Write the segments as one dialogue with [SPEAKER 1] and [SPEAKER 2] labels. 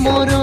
[SPEAKER 1] ¡Moro!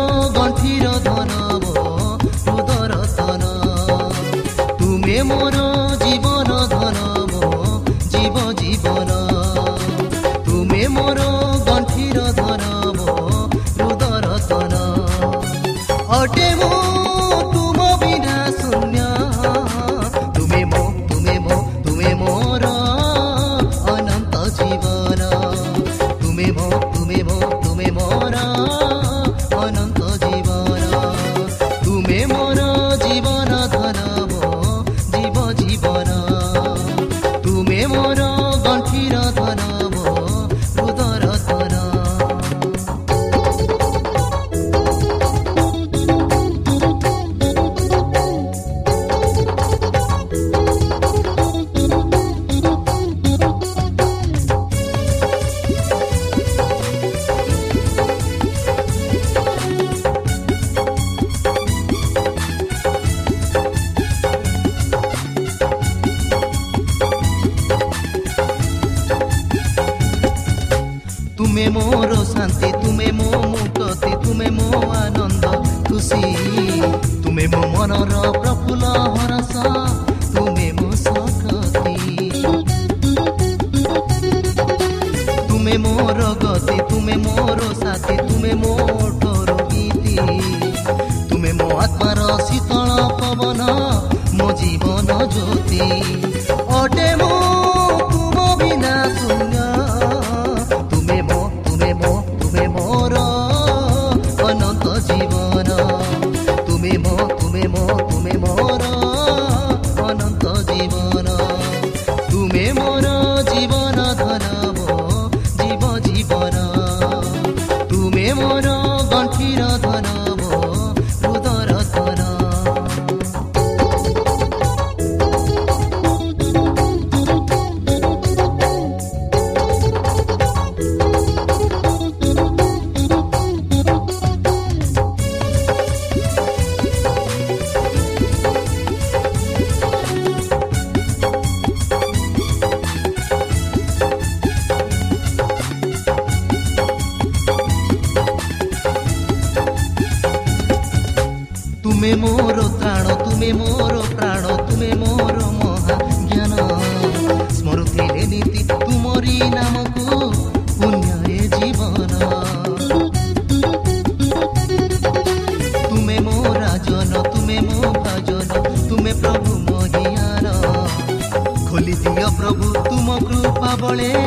[SPEAKER 1] Kripa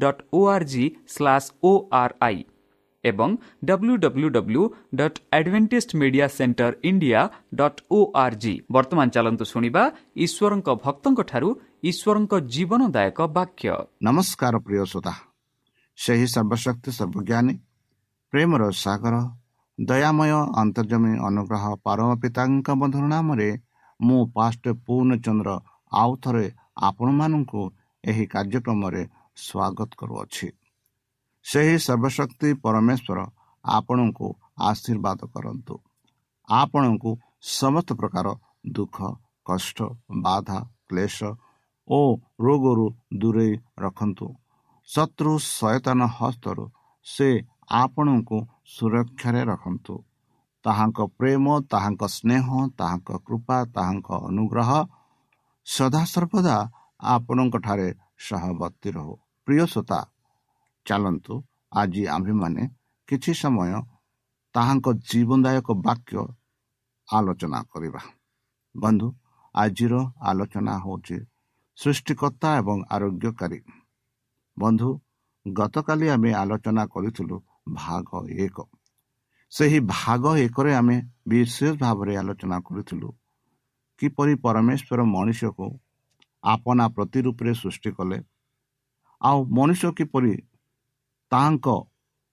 [SPEAKER 2] dot O R G slash O I ଏବଂ W W W dot adventist media centre India dot O R G ବର୍ତ୍ତମାନ ଚାଲନ୍ତୁ ଶୁଣିବା ଈଶ୍ୱରଙ୍କ ଭକ୍ତଙ୍କଠାରୁ ଈଶ୍ୱରଙ୍କ ଜୀବନଦାୟକ ବାକ୍ୟ।
[SPEAKER 3] ନମସ୍କାର ପ୍ରିୟ ଶ୍ରୋତା। ସେହି ସର୍ବଶକ୍ତି ସର୍ବଜ୍ଞାନୀ ପ୍ରେମର ସାଗର ଦୟାମୟ ଅନ୍ତର୍ଜମୀ ଅନୁଗ୍ରହ ପରମ ପିତାଙ୍କ ବନ୍ଧୁର ନାମରେ ମୁଁ ପାଷ୍ଟ ପୂର୍ଣ୍ଣଚନ୍ଦ୍ର ଆଉ ଥରେ ଆପଣମାନଙ୍କୁ ଏହି କାର୍ଯ୍ୟକ୍ରମରେ ସ୍ୱାଗତ କରୁଅଛି। ସେହି ସର୍ବଶକ୍ତି ପରମେଶ୍ୱର ଆପଣଙ୍କୁ ଆଶୀର୍ବାଦ କରନ୍ତୁ। ଆପଣଙ୍କୁ ସମସ୍ତ ପ୍ରକାର ଦୁଃଖ କଷ୍ଟ ବାଧା କ୍ଲେଶ ଓ ରୋଗରୁ ଦୂରେଇ ରଖନ୍ତୁ। ଶତ୍ରୁ ସୟତନ ହସ୍ତରୁ ସେ ଆପଣଙ୍କୁ ସୁରକ୍ଷାରେ ରଖନ୍ତୁ। ତାହାଙ୍କ ପ୍ରେମ ତାହାଙ୍କ ସ୍ନେହ ତାହାଙ୍କ କୃପା ତାହାଙ୍କ ଅନୁଗ୍ରହ ସଦାସର୍ବଦା ଆପଣଙ୍କଠାରେ ସହବର୍ତ୍ତୀ ରହୁ। ପ୍ରିୟ ଶ୍ରୋତା ଚାଲନ୍ତୁ ଆଜି ଆମ୍ଭେମାନେ କିଛି ସମୟ ତାହାଙ୍କ ଜୀବନଦାୟକ ବାକ୍ୟ ଆଲୋଚନା କରିବା। ବନ୍ଧୁ ଆଜିର ଆଲୋଚନା ହେଉଛି ସୃଷ୍ଟିକର୍ତ୍ତା ଏବଂ ଆରୋଗ୍ୟକାରୀ। ବନ୍ଧୁ ଗତକାଲି ଆମେ ଆଲୋଚନା କରିଥିଲୁ ଭାଗ ଏକ। ସେହି ଭାଗ ଏକରେ ଆମେ ବିଶେଷ ଭାବରେ ଆଲୋଚନା କରିଥିଲୁ କିପରି ପରମେଶ୍ୱର ମଣିଷକୁ ଆପଣା ପ୍ରତିରୂପରେ ସୃଷ୍ଟି କଲେ? ଆଉ ମଣିଷ କିପରି ତାହାଙ୍କ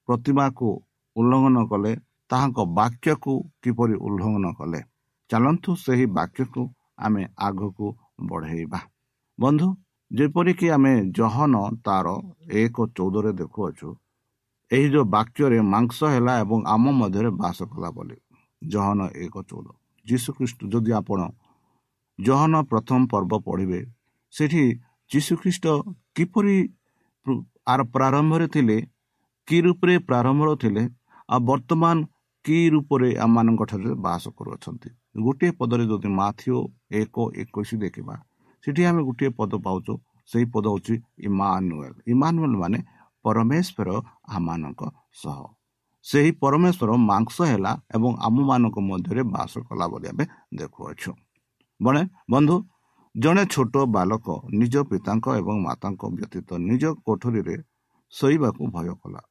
[SPEAKER 3] ପ୍ରତିମାକୁ ଉଲ୍ଲଙ୍ଘନ କଲେ? ତାହାଙ୍କ ବାକ୍ୟକୁ କିପରି ଉଲ୍ଲଙ୍ଘନ କଲେ? ଚାଲନ୍ତୁ ସେହି ବାକ୍ୟକୁ ଆମେ ଆଗକୁ ବଢ଼େଇବା। ବନ୍ଧୁ ଯେପରିକି ଆମେ ଜହନ ତାର ଏକ ଚଉଦରେ ଦେଖୁଅଛୁ ଏହି ଯେଉଁ ବାକ୍ୟରେ ମାଂସ ହେଲା ଏବଂ ଆମ ମଧ୍ୟରେ ବାସ କଲା ବୋଲି ଜହନ ଏକ ଚଉଦ। ଯୀଶୁଖ୍ରୀଷ୍ଟ ଯଦି ଆପଣ ଜହନ ପ୍ରଥମ ପର୍ବ ପଢ଼ିବେ। ସେଠି ଯୀଶୁଖ୍ରୀଷ୍ଟ କିପରି ଆର ପ୍ରାରମ୍ଭରେ ଥିଲେ କି ରୂପରେ ପ୍ରାରମ୍ଭରେ ଥିଲେ ଆଉ ବର୍ତ୍ତମାନ କି ରୂପରେ ଆମମାନଙ୍କ ଠାରେ ବାସ କରୁଅଛନ୍ତି। ଗୋଟିଏ ପଦରେ ଯଦି ମାଥିଓ ଏକ ଏକୋଇଶ ଦେଖିବା ସେଠି ଆମେ ଗୋଟିଏ ପଦ ପାଉଛୁ। ସେହି ପଦ ହେଉଛି ଇମାନୁଏଲ। ଇମାନୁଏଲ ମାନେ ପରମେଶ୍ୱର ଆମମାନଙ୍କ ସହ। ସେହି ପରମେଶ୍ୱର ମାଂସ ହେଲା ଏବଂ ଆମମାନଙ୍କ ମଧ୍ୟରେ ବାସ କଲା ବୋଲି ଆମେ ଦେଖୁଅଛୁ। ବଣେ ବନ୍ଧୁ ଜଣେ ଛୋଟ ବାଲକ ନିଜ ପିତାଙ୍କ ଏବଂ ମାତାଙ୍କ ବ୍ୟତୀତ ନିଜ କୋଠରୀରେ ଶୋଇବାକୁ ଭୟ କଲା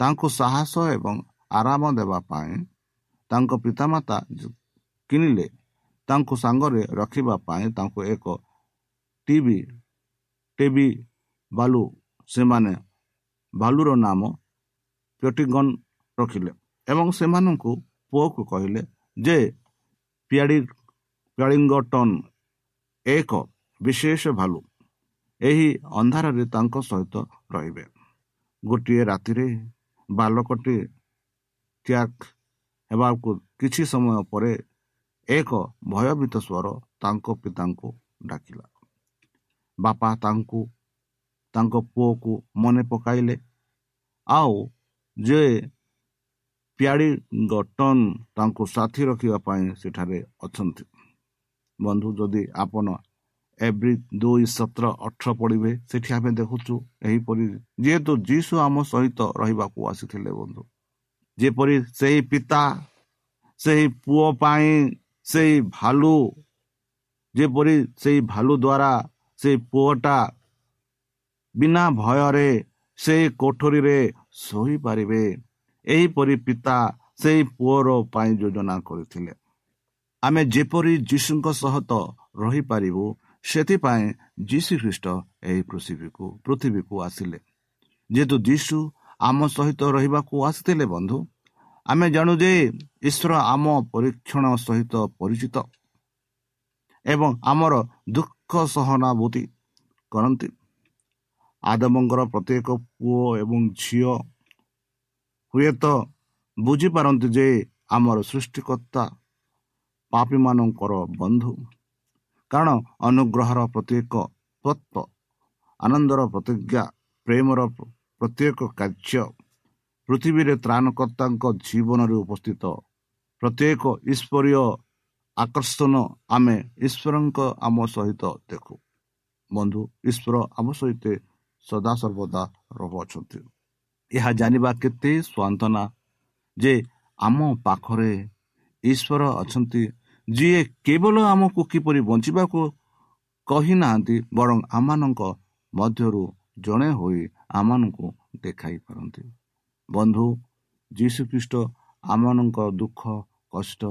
[SPEAKER 3] ତାଙ୍କୁ ସାହସ ଏବଂ ଆରାମ ଦେବା ପାଇଁ ତାଙ୍କ ପିତାମାତା କିଣିଲେ ତାଙ୍କୁ ସାଙ୍ଗରେ ରଖିବା ପାଇଁ ତାଙ୍କୁ ଏକ ଟିଭି ଟିଭି ବାଲୁ ସେମାନେ ବାଲୁର ନାମ ପ୍ୟଟିଗନ୍ ରଖିଲେ ଏବଂ ସେମାନଙ୍କୁ ପୁଅକୁ କହିଲେ ଯେ ପିଆଡ଼ି ପିଆଳିଙ୍ଗଟନ୍ ଏକ ବିଶେଷ ଭାଲୁ। ଏହି ଅନ୍ଧାରରେ ତାଙ୍କ ସହିତ ରହିବେ। ଗୋଟିଏ ରାତିରେ ବାଲକଟି ତ୍ୟାଗ ହେବାକୁ କିଛି ସମୟ ପରେ ଏକ ଭୟଭୀତ ସ୍ୱର ତାଙ୍କ ପିତାଙ୍କୁ ଡାକିଲା। ବାପା ତାଙ୍କୁ ତାଙ୍କ ପୁଅକୁ ମନେ ପକାଇଲେ। ଆଉ ଯେ ପିଆଡ଼ି ଗଟନ ତାଙ୍କୁ ସାଥି ରଖିବା ପାଇଁ ସେଠାରେ ଅଛନ୍ତି। ବନ୍ଧୁ ଯଦି ଆପଣ ଏଭ୍ରି ଦୁଇ ସତର ଅଠର ପଢ଼ିବେ ସେଠି ଆମେ ଦେଖୁଛୁ ଏହିପରି ଯେହେତୁ ଯୀଶୁ ଆମ ସହିତ ରହିବାକୁ ଆସିଥିଲେ ବନ୍ଧୁ। ଯେପରି ସେହି ପିତା ସେହି ପୁଅ ପାଇଁ ସେଇ ଭାଲୁ ଯେପରି ସେଇ ଭାଲୁ ଦ୍ୱାରା ସେଇ ପୁଅଟା ବିନା ଭୟରେ ସେ କୋଠରୀରେ ଶୋଇପାରିବେ ଏହିପରି ପିତା ସେହି ପୁଅର ପାଇଁ ଯୋଜନା କରିଥିଲେ। ଆମେ ଯେପରି ଯୀଶୁଙ୍କ ସହ ତ ରହିପାରିବୁ ସେଥିପାଇଁ ଯୀଶୁ ଖ୍ରୀଷ୍ଟ ଏହି ପୃଥିବୀକୁ ପୃଥିବୀକୁ ଆସିଲେ। ଯେହେତୁ ଯୀଶୁ ଆମ ସହିତ ରହିବାକୁ ଆସିଥିଲେ ବନ୍ଧୁ ଆମେ ଜାଣୁ ଯେ ଈଶ୍ୱର ଆମ ପରୀକ୍ଷଣ ସହିତ ପରିଚିତ ଏବଂ ଆମର ଦୁଃଖ ସହନାଭୂତି କରନ୍ତି। ଆଦମଙ୍କର ପ୍ରତ୍ୟେକ ପୁଅ ଏବଂ ଝିଅ ହୁଏତ ବୁଝିପାରନ୍ତି ଯେ ଆମର ସୃଷ୍ଟିକର୍ତ୍ତା ପାପୀମାନଙ୍କର ବନ୍ଧୁ। କାରଣ ଅନୁଗ୍ରହର ପ୍ରତ୍ୟେକ ତତ୍ଵ ଆନନ୍ଦର ପ୍ରତିଜ୍ଞା ପ୍ରେମର ପ୍ରତ୍ୟେକ କାର୍ଯ୍ୟ ପୃଥିବୀରେ ତ୍ରାଣକର୍ତ୍ତାଙ୍କ ଜୀବନରେ ଉପସ୍ଥିତ। ପ୍ରତ୍ୟେକ ଈଶ୍ୱରୀୟ ଆକର୍ଷଣ ଆମେ ଈଶ୍ୱରଙ୍କ ଆମ ସହିତ ଦେଖୁ। ବନ୍ଧୁ ଈଶ୍ୱର ଆମ ସହିତ ସଦାସର୍ବଦା ରହୁଅଛନ୍ତି। ଏହା ଜାଣିବା କେତେ ସ୍ୱାନ୍ତନା ଯେ ଆମ ପାଖରେ ଈଶ୍ୱର ଅଛନ୍ତି ଯିଏ କେବଳ ଆମକୁ କିପରି ବଞ୍ଚିବାକୁ କହିନାହାନ୍ତି ବରଂ ଆମମାନଙ୍କ ମଧ୍ୟରୁ ଜଣେ ହୋଇ ଆମମାନଙ୍କୁ ଦେଖାଇ ପାରନ୍ତି। ବନ୍ଧୁ ଯୀଶୁଖ୍ରୀଷ୍ଟ ଆମମାନଙ୍କ ଦୁଃଖ କଷ୍ଟ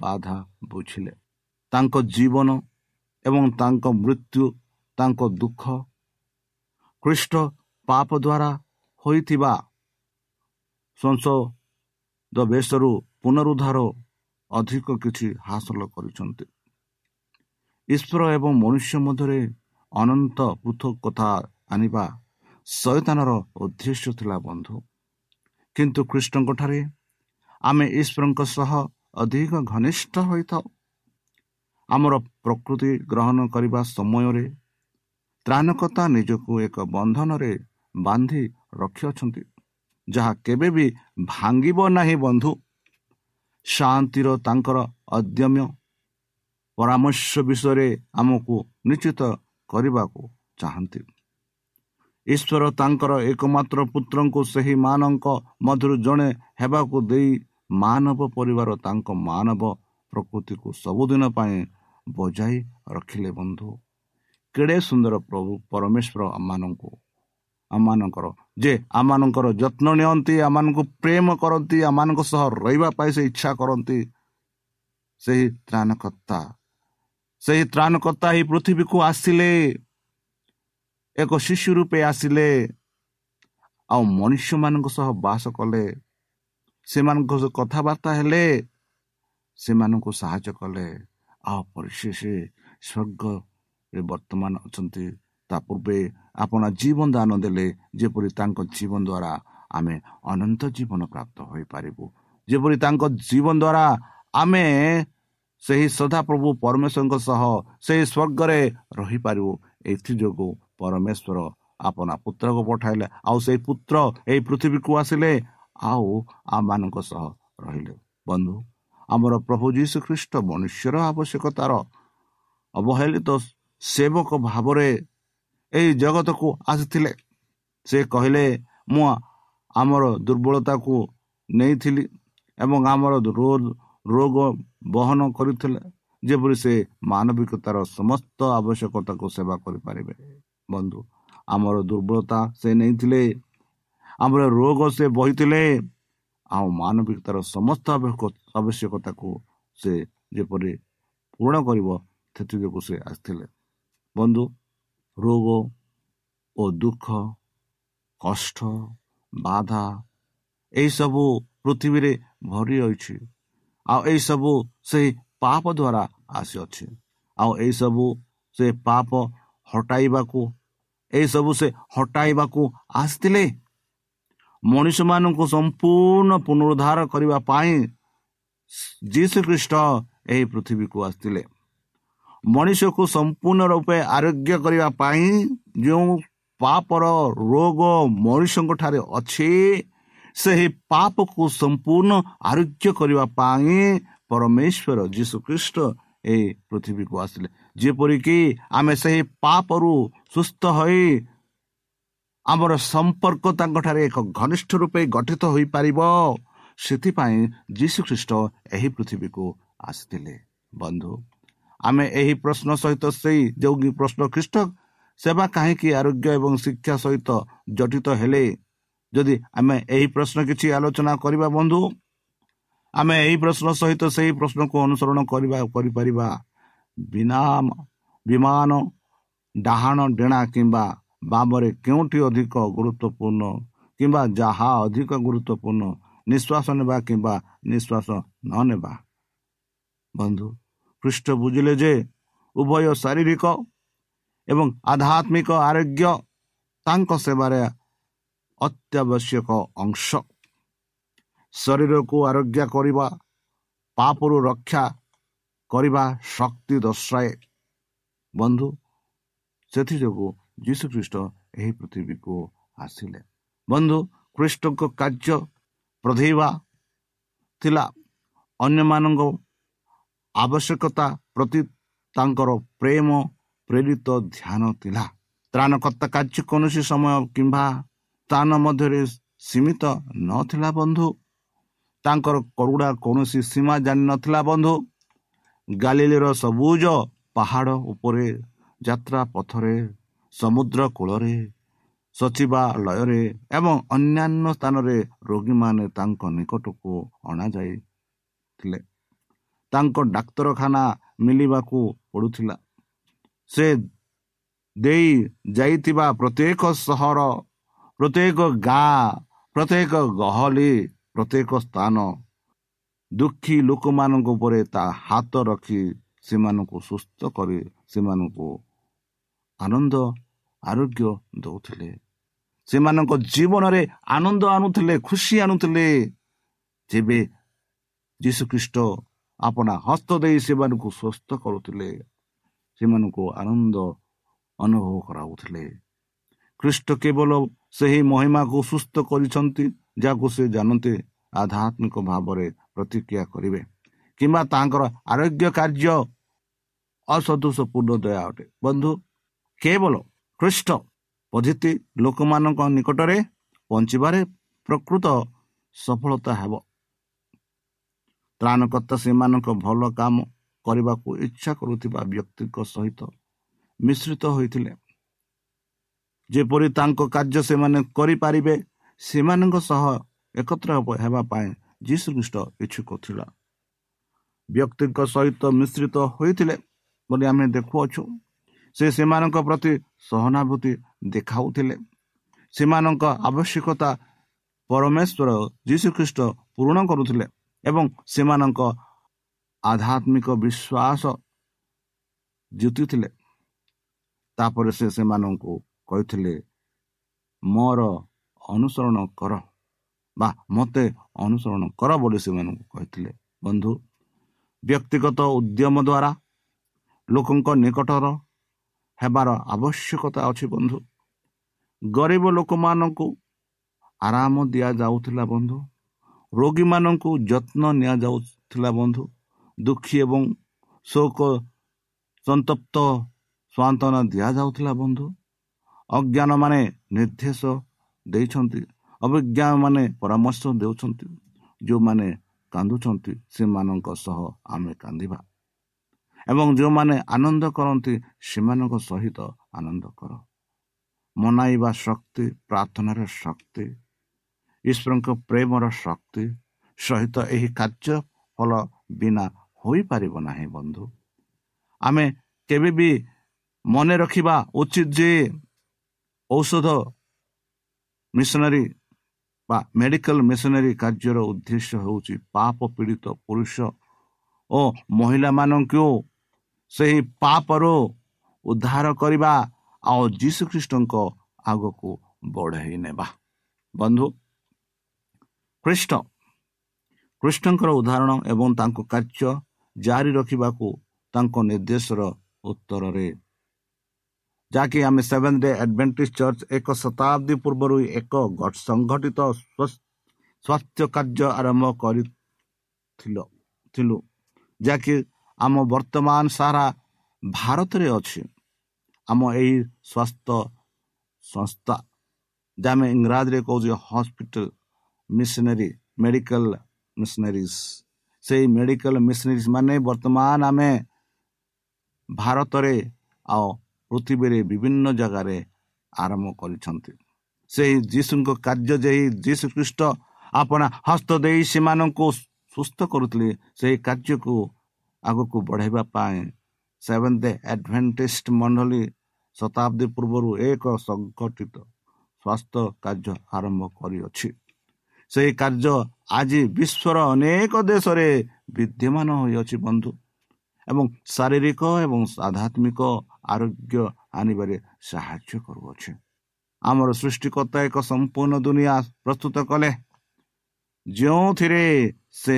[SPEAKER 3] ବାଧା ବୁଝିଲେ। ତାଙ୍କ ଜୀବନ ଏବଂ ତାଙ୍କ ମୃତ୍ୟୁ ତାଙ୍କ ଦୁଃଖ ଖ୍ରୀଷ୍ଟ ପାପ ଦ୍ୱାରା ହୋଇଥିବା ସଂସଦ ବେଶରୁ ପୁନରୁଦ୍ଧାର ଅଧିକ କିଛି ହାସଲ କରିଛନ୍ତି। ଈଶ୍ୱର ଏବଂ ମନୁଷ୍ୟ ମଧ୍ୟରେ ଅନନ୍ତ ପୃଥକ କଥା ଆଣିବା ଶୈତାନର ଉଦ୍ଦେଶ୍ୟ ଥିଲା ବନ୍ଧୁ। କିନ୍ତୁ ଖ୍ରୀଷ୍ଟଙ୍କଠାରେ ଆମେ ଈଶ୍ୱରଙ୍କ ସହ ଅଧିକ ଘନିଷ୍ଠ ହୋଇଥାଉ। ଆମର ପ୍ରକୃତି ଗ୍ରହଣ କରିବା ସମୟରେ ତ୍ରାଣକତା ନିଜକୁ ଏକ ବନ୍ଧନରେ ବାନ୍ଧି ରଖିଅଛନ୍ତି ଯାହା କେବେ ବି ଭାଙ୍ଗିବ ନାହିଁ ବନ୍ଧୁ। ଶାନ୍ତିର ତାଙ୍କର ଅଦ୍ୟମ୍ୟ ପରାମର୍ଶ ବିଷୟରେ ଆମକୁ ନିଶ୍ଚିତ କରିବାକୁ ଚାହାନ୍ତି। ଈଶ୍ୱର ତାଙ୍କର ଏକମାତ୍ର ପୁତ୍ରଙ୍କୁ ସେହି ମାନଙ୍କ ମଧ୍ୟରୁ ଜଣେ ହେବାକୁ ଦେଇ ମାନବ ପରିବାର ତାଙ୍କ ମାନବ ପ୍ରକୃତିକୁ ସବୁଦିନ ପାଇଁ ବଜାଇ ରଖିଲେ ବନ୍ଧୁ। କେଡ଼େ ସୁନ୍ଦର ପ୍ରଭୁ ପରମେଶ୍ୱର ଆମମାନଙ୍କୁ ଆମମାନଙ୍କର ଯେ ଆମମାନଙ୍କର ଯତ୍ନ ନିଅନ୍ତି ଆମମାନଙ୍କୁ ପ୍ରେମ କରନ୍ତି ଆମମାନଙ୍କ ସହ ରହିବା ପାଇଁ ସେ ଇଚ୍ଛା କରନ୍ତି ସେହି ତ୍ରାଣକର୍ତ୍ତା। ସେହି ତ୍ରାଣକର୍ତ୍ତା ଏହି ପୃଥିବୀକୁ ଆସିଲେ ଏକ ଶିଶୁ ରୂପେ ଆସିଲେ ଆଉ ମନୁଷ୍ୟମାନଙ୍କ ସହ ବାସ କଲେ ସେମାନଙ୍କ ସହ କଥାବାର୍ତ୍ତା ହେଲେ ସେମାନଙ୍କୁ ସାହାଯ୍ୟ କଲେ। ଆଉ ପରିଶେଷ ସ୍ୱର୍ଗରେ ବର୍ତ୍ତମାନ ଅଛନ୍ତି ତା ପୂର୍ବେ ଆପଣ ଜୀବନ ଦାନ ଦେଲେ ଯେପରି ତାଙ୍କ ଜୀବନ ଦ୍ୱାରା ଆମେ ଅନନ୍ତ ଜୀବନ ପ୍ରାପ୍ତ ହୋଇପାରିବୁ। ଯେପରି ତାଙ୍କ ଜୀବନ ଦ୍ୱାରା ଆମେ ସେହି ସଦାପ୍ରଭୁ ପରମେଶ୍ୱରଙ୍କ ସହ ସେହି ସ୍ୱର୍ଗରେ ରହିପାରିବୁ ଏଥିଯୋଗୁଁ ପରମେଶ୍ୱର ଆପଣ ପୁତ୍ରକୁ ପଠାଇଲେ ଆଉ ସେହି ପୁତ୍ର ଏହି ପୃଥିବୀକୁ ଆସିଲେ ଆଉ ଆମମାନଙ୍କ ସହ ରହିଲେ। ବନ୍ଧୁ ଆମର ପ୍ରଭୁ ଯୀଶୁ ଖ୍ରୀଷ୍ଟ ମନୁଷ୍ୟର ଆବଶ୍ୟକତାର ଅବହେଳିତ ସେବକ ଭାବରେ ଏହି ଜଗତକୁ ଆସିଥିଲେ। ସେ କହିଲେ ମୁଁ ଆମର ଦୁର୍ବଳତାକୁ ନେଇଥିଲି ଏବଂ ଆମର ରୋଗ ବହନ କରିଥିଲେ ଯେପରି ସେ ମାନବିକତାର ସମସ୍ତ ଆବଶ୍ୟକତାକୁ ସେବା କରିପାରିବେ। ବନ୍ଧୁ ଆମର ଦୁର୍ବଳତା ସେ ନେଇଥିଲେ ଆମର ରୋଗ ସେ ବହିଥିଲେ ଆଉ ମାନବିକତାର ସମସ୍ତ ଆବଶ୍ୟକତାକୁ ସେ ଯେପରି ପୂରଣ କରିବ ସେଥିଯୋଗୁଁ ସେ ଆସିଥିଲେ। ବନ୍ଧୁ ରୋଗ ଓ ଦୁଃଖ କଷ୍ଟ ବାଧା ଏହିସବୁ ପୃଥିବୀରେ ଭରି ରହିଛି। ଆଉ ଏହିସବୁ ସେହି ପାପ ଦ୍ୱାରା ଆସିଅଛି। ଆଉ ଏହିସବୁ ସେ ପାପ ହଟାଇବାକୁ ଏହିସବୁ ସେ ହଟାଇବାକୁ ଆସିଥିଲେ। ମଣିଷମାନଙ୍କୁ ସମ୍ପୂର୍ଣ୍ଣ ପୁନରୁଦ୍ଧାର କରିବା ପାଇଁ ଯୀଶୁ ଖ୍ରୀଷ୍ଟ ଏହି ପୃଥିବୀକୁ ଆସିଥିଲେ। ମଣିଷକୁ ସମ୍ପୂର୍ଣ୍ଣ ରୂପେ ଆରୋଗ୍ୟ କରିବା ପାଇଁ ଯେଉଁ ପାପର ରୋଗ ମଣିଷଙ୍କ ଠାରେ ଅଛି ସେହି ପାପକୁ ସମ୍ପୂର୍ଣ୍ଣ ଆରୋଗ୍ୟ କରିବା ପାଇଁ ପରମେଶ୍ୱର ଯୀଶୁଖ୍ରୀଷ୍ଟ ଏହି ପୃଥିବୀକୁ ଆସିଲେ। ଯେପରିକି ଆମେ ସେହି ପାପରୁ ସୁସ୍ଥ ହୋଇ ଆମର ସମ୍ପର୍କ ତାଙ୍କଠାରେ ଏକ ଘନିଷ୍ଠ ରୂପେ ଗଠିତ ହୋଇପାରିବ ସେଥିପାଇଁ ଯୀଶୁଖ୍ରୀଷ୍ଟ ଏହି ପୃଥିବୀକୁ ଆସିଥିଲେ। ବନ୍ଧୁ ଆମେ ଏହି ପ୍ରଶ୍ନ ସହିତ ସେଇ ଯେଉଁ ପ୍ରଶ୍ନ ଖ୍ରୀଷ୍ଟ ସେବା କାହିଁକି ଆରୋଗ୍ୟ ଏବଂ ଶିକ୍ଷା ସହିତ ଜଡ଼ିତ ହେଲେ? ଯଦି ଆମେ ଏହି ପ୍ରଶ୍ନ କିଛି ଆଲୋଚନା କରିବା ବନ୍ଧୁ ଆମେ ଏହି ପ୍ରଶ୍ନ ସହିତ ସେହି ପ୍ରଶ୍ନକୁ ଅନୁସରଣ କରିବା କରିପାରିବା। ବିନା ବିମାନ ଡାହାଣ ଡେଣା କିମ୍ବା ବାମରେ କେଉଁଠି ଅଧିକ ଗୁରୁତ୍ୱପୂର୍ଣ୍ଣ କିମ୍ବା ଯାହା ଅଧିକ ଗୁରୁତ୍ୱପୂର୍ଣ୍ଣ ନିଶ୍ୱାସ ନେବା କିମ୍ବା ନିଶ୍ୱାସ ନ ନେବା। ବନ୍ଧୁ ପୃଷ୍ଠ ବୁଝିଲେ ଯେ ଉଭୟ ଶାରୀରିକ ଏବଂ ଆଧ୍ୟାତ୍ମିକ ଆରୋଗ୍ୟ ତାଙ୍କ ସେବାରେ ଅତ୍ୟାବଶ୍ୟକ ଅଂଶ। ଶରୀରକୁ ଆରୋଗ୍ୟ କରିବା ପାପରୁ ରକ୍ଷା କରିବା ଶକ୍ତି ଦର୍ଶାଏ। ବନ୍ଧୁ ସେଥିଯୋଗୁଁ ଯୀଶୁଖ୍ରୀଷ୍ଟ ଏହି ପୃଥିବୀକୁ ଆସିଲେ। ବନ୍ଧୁ ଖ୍ରୀଷ୍ଟଙ୍କ କାର୍ଯ୍ୟ ପ୍ରଧେଇବା ଥିଲା ଅନ୍ୟମାନଙ୍କ ଆବଶ୍ୟକତା ପ୍ରତି ତାଙ୍କର ପ୍ରେମ ପ୍ରେରିତ ଧ୍ୟାନ ଥିଲା। ତ୍ରାଣକର୍ତ୍ତା କାର୍ଯ୍ୟ କୌଣସି ସମୟ କିମ୍ବା ସ୍ଥାନ ମଧ୍ୟରେ ସୀମିତ ନଥିଲା ବନ୍ଧୁ। ତାଙ୍କର କରୁଡ଼ା କୌଣସି ସୀମା ଜାଣିନଥିଲା ବନ୍ଧୁ। ଗାଲିଲିର ସବୁଜ ପାହାଡ଼ ଉପରେ ଯାତ୍ରା ପଥରେ ସମୁଦ୍ର କୂଳରେ ସଚିବାଳୟରେ ଏବଂ ଅନ୍ୟାନ୍ୟ ସ୍ଥାନରେ ରୋଗୀମାନେ ତାଙ୍କ ନିକଟକୁ ଅଣାଯାଇଥିଲେ। ତାଙ୍କ ଡାକ୍ତରଖାନା ମିଳିବାକୁ ପଡ଼ୁଥିଲା। ସେ ଦେଇ ଯାଇଥିବା ପ୍ରତ୍ୟେକ ସହର ପ୍ରତ୍ୟେକ ଗାଁ ପ୍ରତ୍ୟେକ ଗହଳି ପ୍ରତ୍ୟେକ ସ୍ଥାନ ଦୁଃଖୀ ଲୋକମାନଙ୍କ ଉପରେ ତା ହାତ ରଖି ସେମାନଙ୍କୁ ସୁସ୍ଥ କରି ସେମାନଙ୍କୁ ଆନନ୍ଦ ଆରୋଗ୍ୟ ଦେଉଥିଲେ। ସେମାନଙ୍କ ଜୀବନରେ ଆନନ୍ଦ ଆଣୁଥିଲେ ଖୁସି ଆଣୁଥିଲେ। ଯେବେ ଯୀଶୁଖ୍ରୀଷ୍ଟ ଆପଣା ହସ୍ତ ଦେଇ ସେମାନଙ୍କୁ ସୁସ୍ଥ କରୁଥିଲେ। ସେମାନଙ୍କୁ ଆନନ୍ଦ ଅନୁଭବ କରାଉଥିଲେ। ଖ୍ରୀଷ୍ଟ କେବଳ ସେହି ମହିମାକୁ ସୁସ୍ଥ କରିଛନ୍ତି ଯାହାକୁ ସେ ଜାଣନ୍ତି ଆଧ୍ୟାତ୍ମିକ ଭାବରେ ପ୍ରତିକ୍ରିୟା କରିବେ କିମ୍ବା ତାଙ୍କର ଆରୋଗ୍ୟ କାର୍ଯ୍ୟ ଅସନ୍ତୋଷପୂର୍ଣ୍ଣ ଦୟା ଅଟେ। ବନ୍ଧୁ କେବଳ ଖ୍ରୀଷ୍ଟ ପଦ୍ଧତି ଲୋକମାନଙ୍କ ନିକଟରେ ପହଞ୍ଚିବାରେ ପ୍ରକୃତ ସଫଳତା ହେବ। ତ୍ରାଣକର୍ତ୍ତା ସେମାନଙ୍କ ଭଲ କାମ କରିବାକୁ ଇଚ୍ଛା କରୁଥିବା ବ୍ୟକ୍ତିଙ୍କ ସହିତ ମିଶ୍ରିତ ହୋଇଥିଲେ। ଯେପରି ତାଙ୍କ କାର୍ଯ୍ୟ ସେମାନେ କରିପାରିବେ ସେମାନଙ୍କ ସହ ଏକତ୍ର ହେବା ପାଇଁ ଯୀଶୁଖ୍ରୀଷ୍ଟ ଇଚ୍ଛୁକ ଥିଲା। ବ୍ୟକ୍ତିଙ୍କ ସହିତ ମିଶ୍ରିତ ହୋଇଥିଲେ ବୋଲି ଆମେ ଦେଖୁଅଛୁ। ସେ ସେମାନଙ୍କ ପ୍ରତି ସହାନୁଭୂତି ଦେଖାଉଥିଲେ। ସେମାନଙ୍କ ଆବଶ୍ୟକତା ପରମେଶ୍ୱର ଯୀଶୁଖ୍ରୀଷ୍ଟ ପୂରଣ କରୁଥିଲେ। ଏବଂ ସେମାନଙ୍କ ଆଧ୍ୟାତ୍ମିକ ବିଶ୍ୱାସ ଜିତିଥିଲେ। ତାପରେ ସେ ସେମାନଙ୍କୁ କହିଥିଲେ ମୋର ଅନୁସରଣ କର ବା ମୋତେ ଅନୁସରଣ କର ବୋଲି ସେମାନଙ୍କୁ କହିଥିଲେ। ବନ୍ଧୁ ବ୍ୟକ୍ତିଗତ ଉଦ୍ୟମ ଦ୍ୱାରା ଲୋକଙ୍କ ନିକଟର ହେବାର ଆବଶ୍ୟକତା ଅଛି ବନ୍ଧୁ। ଗରିବ ଲୋକମାନଙ୍କୁ ଆରାମ ଦିଆଯାଉଥିଲା ବନ୍ଧୁ। ରୋଗୀମାନଙ୍କୁ ଯତ୍ନ ନିଆଯାଉଥିଲା ବନ୍ଧୁ। ଦୁଃଖୀ ଏବଂ ଶୋକ ସନ୍ତପ୍ତ ସ୍ୱାନ୍ତନା ଦିଆଯାଉଥିଲା ବନ୍ଧୁ। ଅଜ୍ଞାନମାନେ ନିର୍ଦ୍ଦେଶ ଦେଇଛନ୍ତି ଅଭିଜ୍ଞାମାନେ ପରାମର୍ଶ ଦେଉଛନ୍ତି। ଯେଉଁମାନେ କାନ୍ଦୁଛନ୍ତି ସେମାନଙ୍କ ସହ ଆମେ କାନ୍ଦିବା। ଏବଂ ଯେଉଁମାନେ ଆନନ୍ଦ କରନ୍ତି ସେମାନଙ୍କ ସହିତ ଆନନ୍ଦ କର। ମନାଇବା ଶକ୍ତି ପ୍ରାର୍ଥନାର ଶକ୍ତି ଈଶ୍ୱରଙ୍କ ପ୍ରେମର ଶକ୍ତି ସହିତ ଏହି କାର୍ଯ୍ୟ ଫଳ ବିନା ହୋଇପାରିବ ନାହିଁ ବନ୍ଧୁ। ଆମେ କେବେ ବି ମନେ ରଖିବା ଉଚିତ ଯେ ଔଷଧ ମିଶନାରୀ ବା ମେଡ଼ିକାଲ ମିଶନାରୀ କାର୍ଯ୍ୟର ଉଦ୍ଦେଶ୍ୟ ହେଉଛି ପାପ ପୀଡ଼ିତ ପୁରୁଷ ଓ ମହିଳାମାନଙ୍କୁ ସେହି ପାପରୁ ଉଦ୍ଧାର କରିବା ଆଉ ଯୀଶୁଖ୍ରୀଷ୍ଟଙ୍କ ଆଗକୁ ବଢ଼ାଇ ନେବା। ବନ୍ଧୁ ଖ୍ରୀଷ୍ଟ କୃଷ୍ଣଙ୍କର ଉଦାହରଣ ଏବଂ ତାଙ୍କ କାର୍ଯ୍ୟ ଜାରି ରଖିବାକୁ ତାଙ୍କ ନିର୍ଦ୍ଦେଶର ଉତ୍ତରରେ ଯାହାକି ଆମେ ସେଭେନ୍ ଡେ ଆଡ଼ଭେଣ୍ଟିଜ ଚର୍ଚ୍ଚ ଏକ ଶତାବ୍ଦୀ ପୂର୍ବରୁ ଏକ ସଂଗଠିତ ସ୍ୱାସ୍ଥ୍ୟ କାର୍ଯ୍ୟ ଆରମ୍ଭ କରିଥିଲୁ ଯାହାକି ଆମ ବର୍ତ୍ତମାନ ସାରା ଭାରତରେ ଅଛି। ଆମ ଏହି ସ୍ୱାସ୍ଥ୍ୟ ସଂସ୍ଥା ଯାହା ଆମେ ଇଂରାଜୀରେ କହୁଛେ ହସ୍ପିଟାଲ ମିଶନାରୀ ମେଡ଼ିକାଲ ମିଶନାରିଜ ସେଇ ମେଡ଼ିକାଲ ମିଶନାରିଜ ମାନେ ବର୍ତ୍ତମାନ ଆମେ ଭାରତରେ ଆଉ ପୃଥିବୀରେ ବିଭିନ୍ନ ଜାଗାରେ ଆରମ୍ଭ କରିଛନ୍ତି ସେହି ଯୀଶୁଙ୍କ କାର୍ଯ୍ୟ ଯେ ଯୀଶୁ ଖ୍ରୀଷ୍ଟ ଆପଣ ହସ୍ତ ଦେଇ ସେମାନଙ୍କୁ ସୁସ୍ଥ କରୁଥିଲେ ସେହି କାର୍ଯ୍ୟକୁ ଆଗକୁ ବଢ଼ାଇବା ପାଇଁ ସେଭେନ୍ ଡେ ଆଡ଼ଭେଣ୍ଟେଷ୍ଟ ମଣ୍ଡଳୀ ଶତାବ୍ଦୀ ପୂର୍ବରୁ ଏକ ସଂଗଠିତ ସ୍ୱାସ୍ଥ୍ୟ କାର୍ଯ୍ୟ ଆରମ୍ଭ କରିଅଛି ସେହି କାର୍ଯ୍ୟ ଆଜି ବିଶ୍ୱର ଅନେକ ଦେଶରେ ବିଦ୍ୟମାନ ହୋଇଅଛି ବନ୍ଧୁ। ଏବଂ ଶାରୀରିକ ଏବଂ ଆଧ୍ୟାତ୍ମିକ ଆରୋଗ୍ୟ ଆଣିବାରେ ସାହାଯ୍ୟ କରୁଅଛି। ଆମର ସୃଷ୍ଟିକର୍ତ୍ତା ଏକ ସମ୍ପୂର୍ଣ୍ଣ ଦୁନିଆ ପ୍ରସ୍ତୁତ କଲେ। ଯେଉଁଥିରେ ସେ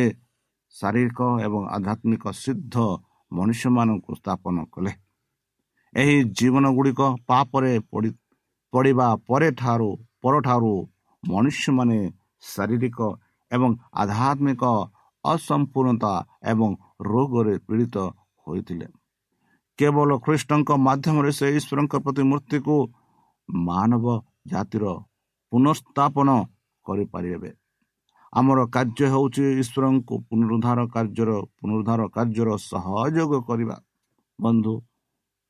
[SPEAKER 3] ଶାରୀରିକ ଏବଂ ଆଧ୍ୟାତ୍ମିକ ସିଦ୍ଧ ମନୁଷ୍ୟମାନଙ୍କୁ ସ୍ଥାପନ କଲେ। ଏହି ଜୀବନ ଗୁଡ଼ିକ ପାପରେ ପଡ଼ିବା ପରେ ଠାରୁ ପରଠାରୁ ମନୁଷ୍ୟମାନେ ଶାରୀରିକ ଏବଂ ଆଧ୍ୟାତ୍ମିକ ଅସମ୍ପୂର୍ଣ୍ଣତା ଏବଂ ରୋଗରେ ପୀଡ଼ିତ ହୋଇଥିଲେ। କେବଳ ଖ୍ରୀଷ୍ଟଙ୍କ ମାଧ୍ୟମରେ ସେ ଈଶ୍ୱରଙ୍କ ପ୍ରତିମୂର୍ତ୍ତିକୁ ମାନବ ଜାତିର ପୁନଃସ୍ଥାପନ କରିପାରିବେ। ଆମର କାର୍ଯ୍ୟ ହେଉଛି ଈଶ୍ୱରଙ୍କୁ ପୁନରୁଦ୍ଧାର କାର୍ଯ୍ୟର ପୁନରୁଦ୍ଧାର କାର୍ଯ୍ୟର ସହଯୋଗ କରିବା। ବନ୍ଧୁ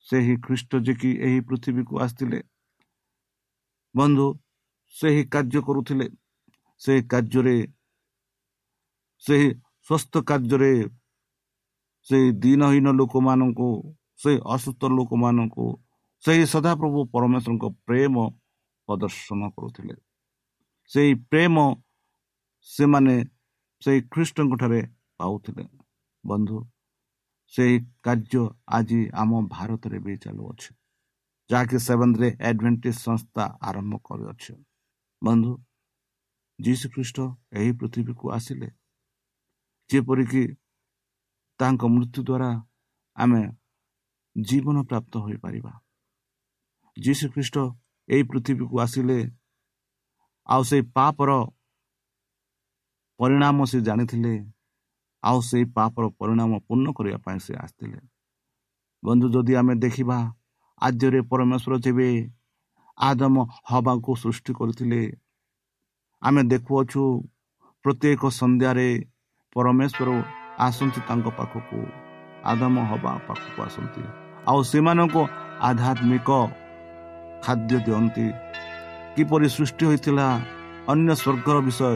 [SPEAKER 3] ସେହି ଖ୍ରୀଷ୍ଟ ଯେ କି ଏହି ପୃଥିବୀକୁ ଆସିଥିଲେ ବନ୍ଧୁ ସେହି କାର୍ଯ୍ୟ କରୁଥିଲେ ସେହି କାର୍ଯ୍ୟରେ ସେହି ସ୍ୱସ୍ଥ କାର୍ଯ୍ୟରେ ସେହି ଦିନହୀନ ଲୋକମାନଙ୍କୁ ସେହି ଅସୁସ୍ଥ ଲୋକମାନଙ୍କୁ ସେହି ସଦାପ୍ରଭୁ ପରମେଶ୍ୱରଙ୍କ ପ୍ରେମ ପ୍ରଦର୍ଶନ କରୁଥିଲେ। ସେହି ପ୍ରେମ ସେମାନେ ସେହି ଖ୍ରୀଷ୍ଟଙ୍କ ଠାରେ ପାଉଥିଲେ। ବନ୍ଧୁ ସେହି କାର୍ଯ୍ୟ ଆଜି ଆମ ଭାରତରେ ବି ଚାଲୁଅଛି ଯାହାକି ସେଭେନରେ ଆଡ଼ଭେଣ୍ଟେଜ ସଂସ୍ଥା ଆରମ୍ଭ କରିଅଛି। ବନ୍ଧୁ ଯୀଶୁ ଖ୍ରୀଷ୍ଟ ଏହି ପୃଥିବୀକୁ ଆସିଲେ। ଯେପରିକି ତାଙ୍କ ମୃତ୍ୟୁ ଦ୍ୱାରା ଆମେ ଜୀବନ ପ୍ରାପ୍ତ ହୋଇପାରିବା। ଯୀଶୁ ଖ୍ରୀଷ୍ଟ ଏହି ପୃଥିବୀକୁ ଆସିଲେ। ଆଉ ସେଇ ପାପର ପରିଣାମ ସେ ଜାଣିଥିଲେ। ଆଉ ସେଇ ପାପର ପରିଣାମ ପୂର୍ଣ୍ଣ କରିବା ପାଇଁ ସେ ଆସିଥିଲେ। ବନ୍ଧୁ ଯଦି ଆମେ ଦେଖିବା ଆଦ୍ୟରେ ପରମେଶ୍ୱର ଯେବେ ଆଦମ ହବାକୁ ସୃଷ୍ଟି କରିଥିଲେ ଆମେ ଦେଖୁଅଛୁ ପ୍ରତ୍ୟେକ ସନ୍ଧ୍ୟାରେ ପରମେଶ୍ୱର ଆସନ୍ତି ତାଙ୍କ ପାଖକୁ ଆଦମ ହବା ପାଖକୁ ଆସନ୍ତି। ଆଉ ସେମାନଙ୍କୁ ଆଧ୍ୟାତ୍ମିକ ଖାଦ୍ୟ ଦିଅନ୍ତି। କିପରି ସୃଷ୍ଟି ହୋଇଥିଲା ଅନ୍ୟ ସ୍ୱର୍ଗର ବିଷୟ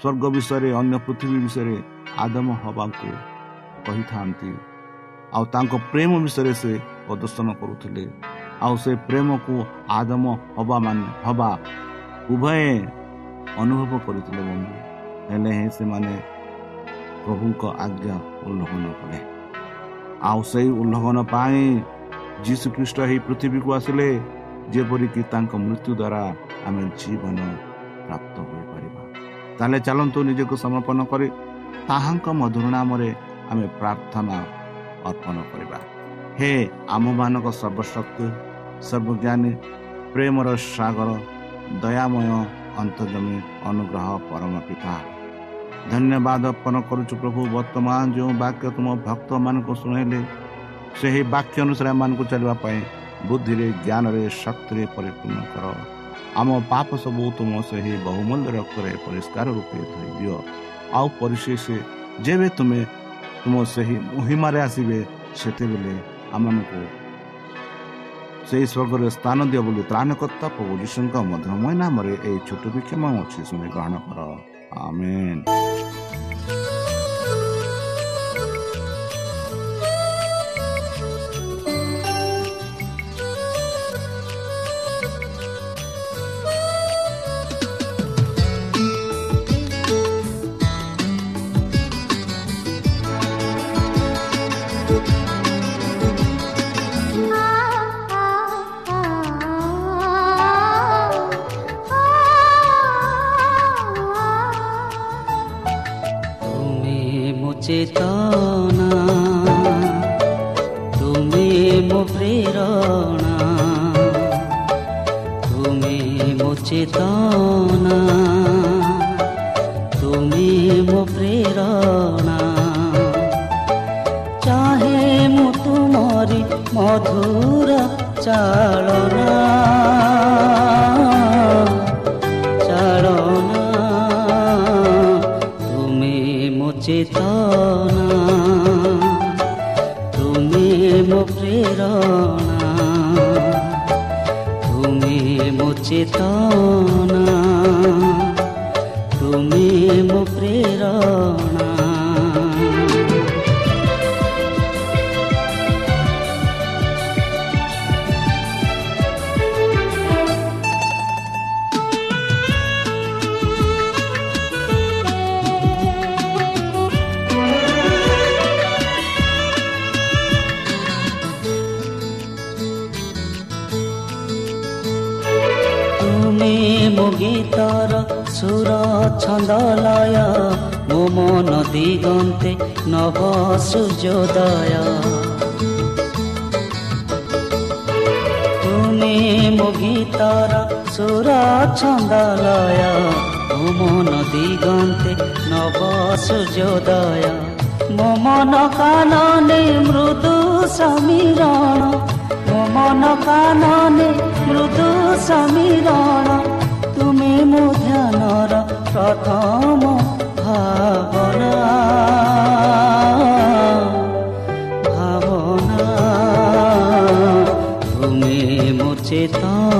[SPEAKER 3] ସ୍ୱର୍ଗ ବିଷୟରେ ଅନ୍ୟ ପୃଥିବୀ ବିଷୟରେ ଆଦମ ହବାକୁ କହିଥାନ୍ତି। ଆଉ ତାଙ୍କ ପ୍ରେମ ବିଷୟରେ ସେ ପ୍ରଦର୍ଶନ କରୁଥିଲେ। ଆଉ ସେ ପ୍ରେମକୁ ଆଦମ ହବା ମାନେ ହବା ଉଭୟ ଅନୁଭବ କରିଥିଲେ ବନ୍ଧୁ। ହେଲେ ହିଁ ସେମାନେ ପ୍ରଭୁଙ୍କ ଆଜ୍ଞା ଉଲ୍ଲଂଘନ କଲେ। ଆଉ ସେଇ ଉଲ୍ଲଂଘନ ପାଇଁ ଯୀଶୁ ଖ୍ରୀଷ୍ଟ ଏହି ପୃଥିବୀକୁ ଆସିଲେ ଯେପରିକି ତାଙ୍କ ମୃତ୍ୟୁ ଦ୍ୱାରା ଆମେ ଜୀବନ ପ୍ରାପ୍ତ ହୋଇପାରିବା। ତାହେଲେ ଚାଲନ୍ତୁ ନିଜକୁ ସମର୍ପଣ କରି ତାହାଙ୍କ ମଧୁର ନାମରେ ଆମେ ପ୍ରାର୍ଥନା ଅର୍ପଣ କରିବା। ହେ ଆମମାନଙ୍କ ସର୍ବଶକ୍ତି ସର୍ବଜ୍ଞାନୀ ପ୍ରେମର ସାଗର ଦୟାମୟ ଅନ୍ତର୍ଜମୀ ଅନୁଗ୍ରହ ପରମ ପିତା ଧନ୍ୟବାଦ ଅର୍ପଣ କରୁଛୁ ପ୍ରଭୁ ବର୍ତ୍ତମାନ ଯେଉଁ ବାକ୍ୟ ତୁମ ଭକ୍ତମାନଙ୍କୁ ଶୁଣାଇଲେ ସେହି ବାକ୍ୟ ଅନୁସାରେ ଏମାନଙ୍କୁ ଚାଲିବା ପାଇଁ ବୁଦ୍ଧିରେ ଜ୍ଞାନରେ ଶକ୍ତିରେ ପରିପୂର୍ଣ୍ଣ କର। ଆମ ପାପ ସବୁ ତୁମ ସେହି ବହୁମୂଲ୍ୟ ରକ୍ତରେ ପରିଷ୍କାର ରୂପେ ଧୋଇ ଦିଅ। ଆଉ ପରିଶେଷ ଯେବେ ତୁମେ ତୁମ ସେହି ମହିମାରେ ଆସିବେ ସେତେବେଳେ ଆମମାନଙ୍କୁ ସେହି ସ୍ୱର୍ଗରେ ସ୍ଥାନ ଦିଅ ବୋଲି ତ୍ରାଣକର୍ତ୍ତା ପ୍ରଭୁ ଯୀଶୁଙ୍କ ମଧୁରମୟ ନାମରେ ଏହି ଛୋଟ ବିକ୍ଷମ ଅଛି ଶୁଣି ଗ୍ରହଣ କର। ଆମେନ୍।
[SPEAKER 4] চেতনা। তুমি মো প্রেরণা। তুমি মো চেতনা। তুমি মো প্রেরণা। চাহে মু তুমরি মধুর চালনা। ଗୀତର ସୁର ଛନ୍ଦ ଲୟ ମୋ ମନ ଦିଗନ୍ତେ ନବ ସୂର୍ଯ୍ୟୋଦୟ ତୁମେ ମୋ ଗୀତର ସୁର ଛନ୍ଦ ଲୟ ମୋ ମନ ଦିଗନ୍ତେ ନବ ସୂର୍ଯ୍ୟୋଦୟ ମୋ ମନ କାନନେ ମୃଦୁ ସମୀରଣ ମୋ ମନ କାନନେ ମୃଦୁ ସମୀରଣ ତୁମେ ମୋ ଧ୍ୟାନର ପ୍ରଥମ ଭାବନା ଭାବନା ତୁମେ ମୋ ଚେତନା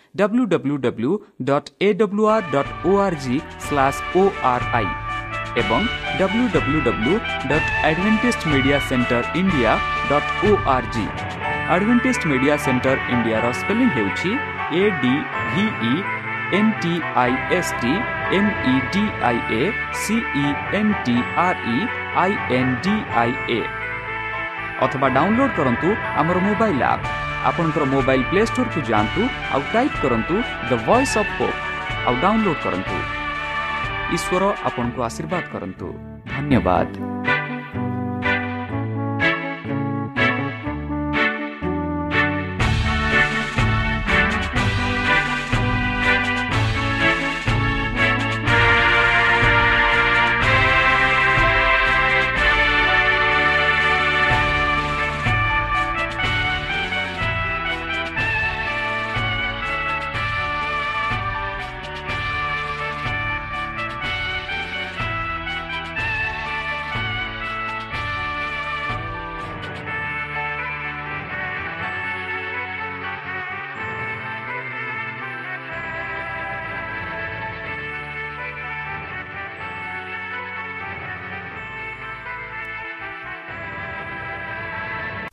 [SPEAKER 2] W W W dot A W R dot O R G slash O R I ଏବଂ W W W dot Adventist Media Centre India dot O R G Adventist Media Centre ଇଣ୍ଡିଆର ସ୍ପେଲିଂ ହେଉଛି A D V E N T I S T M E D I A C E N T R E I N D I A অথবা download করন্তু আমার mobile up ଆପଣଙ୍କର mobile play ଷ୍ଟୋରକୁ ଯାଆନ୍ତୁ ଆଉ type କରନ୍ତୁ the voice of hope ଆଉ download କରନ୍ତୁ। ଈଶ୍ୱର ଆପଣଙ୍କୁ ଆଶୀର୍ବାଦ କରନ୍ତୁ। ଧନ୍ୟବାଦ।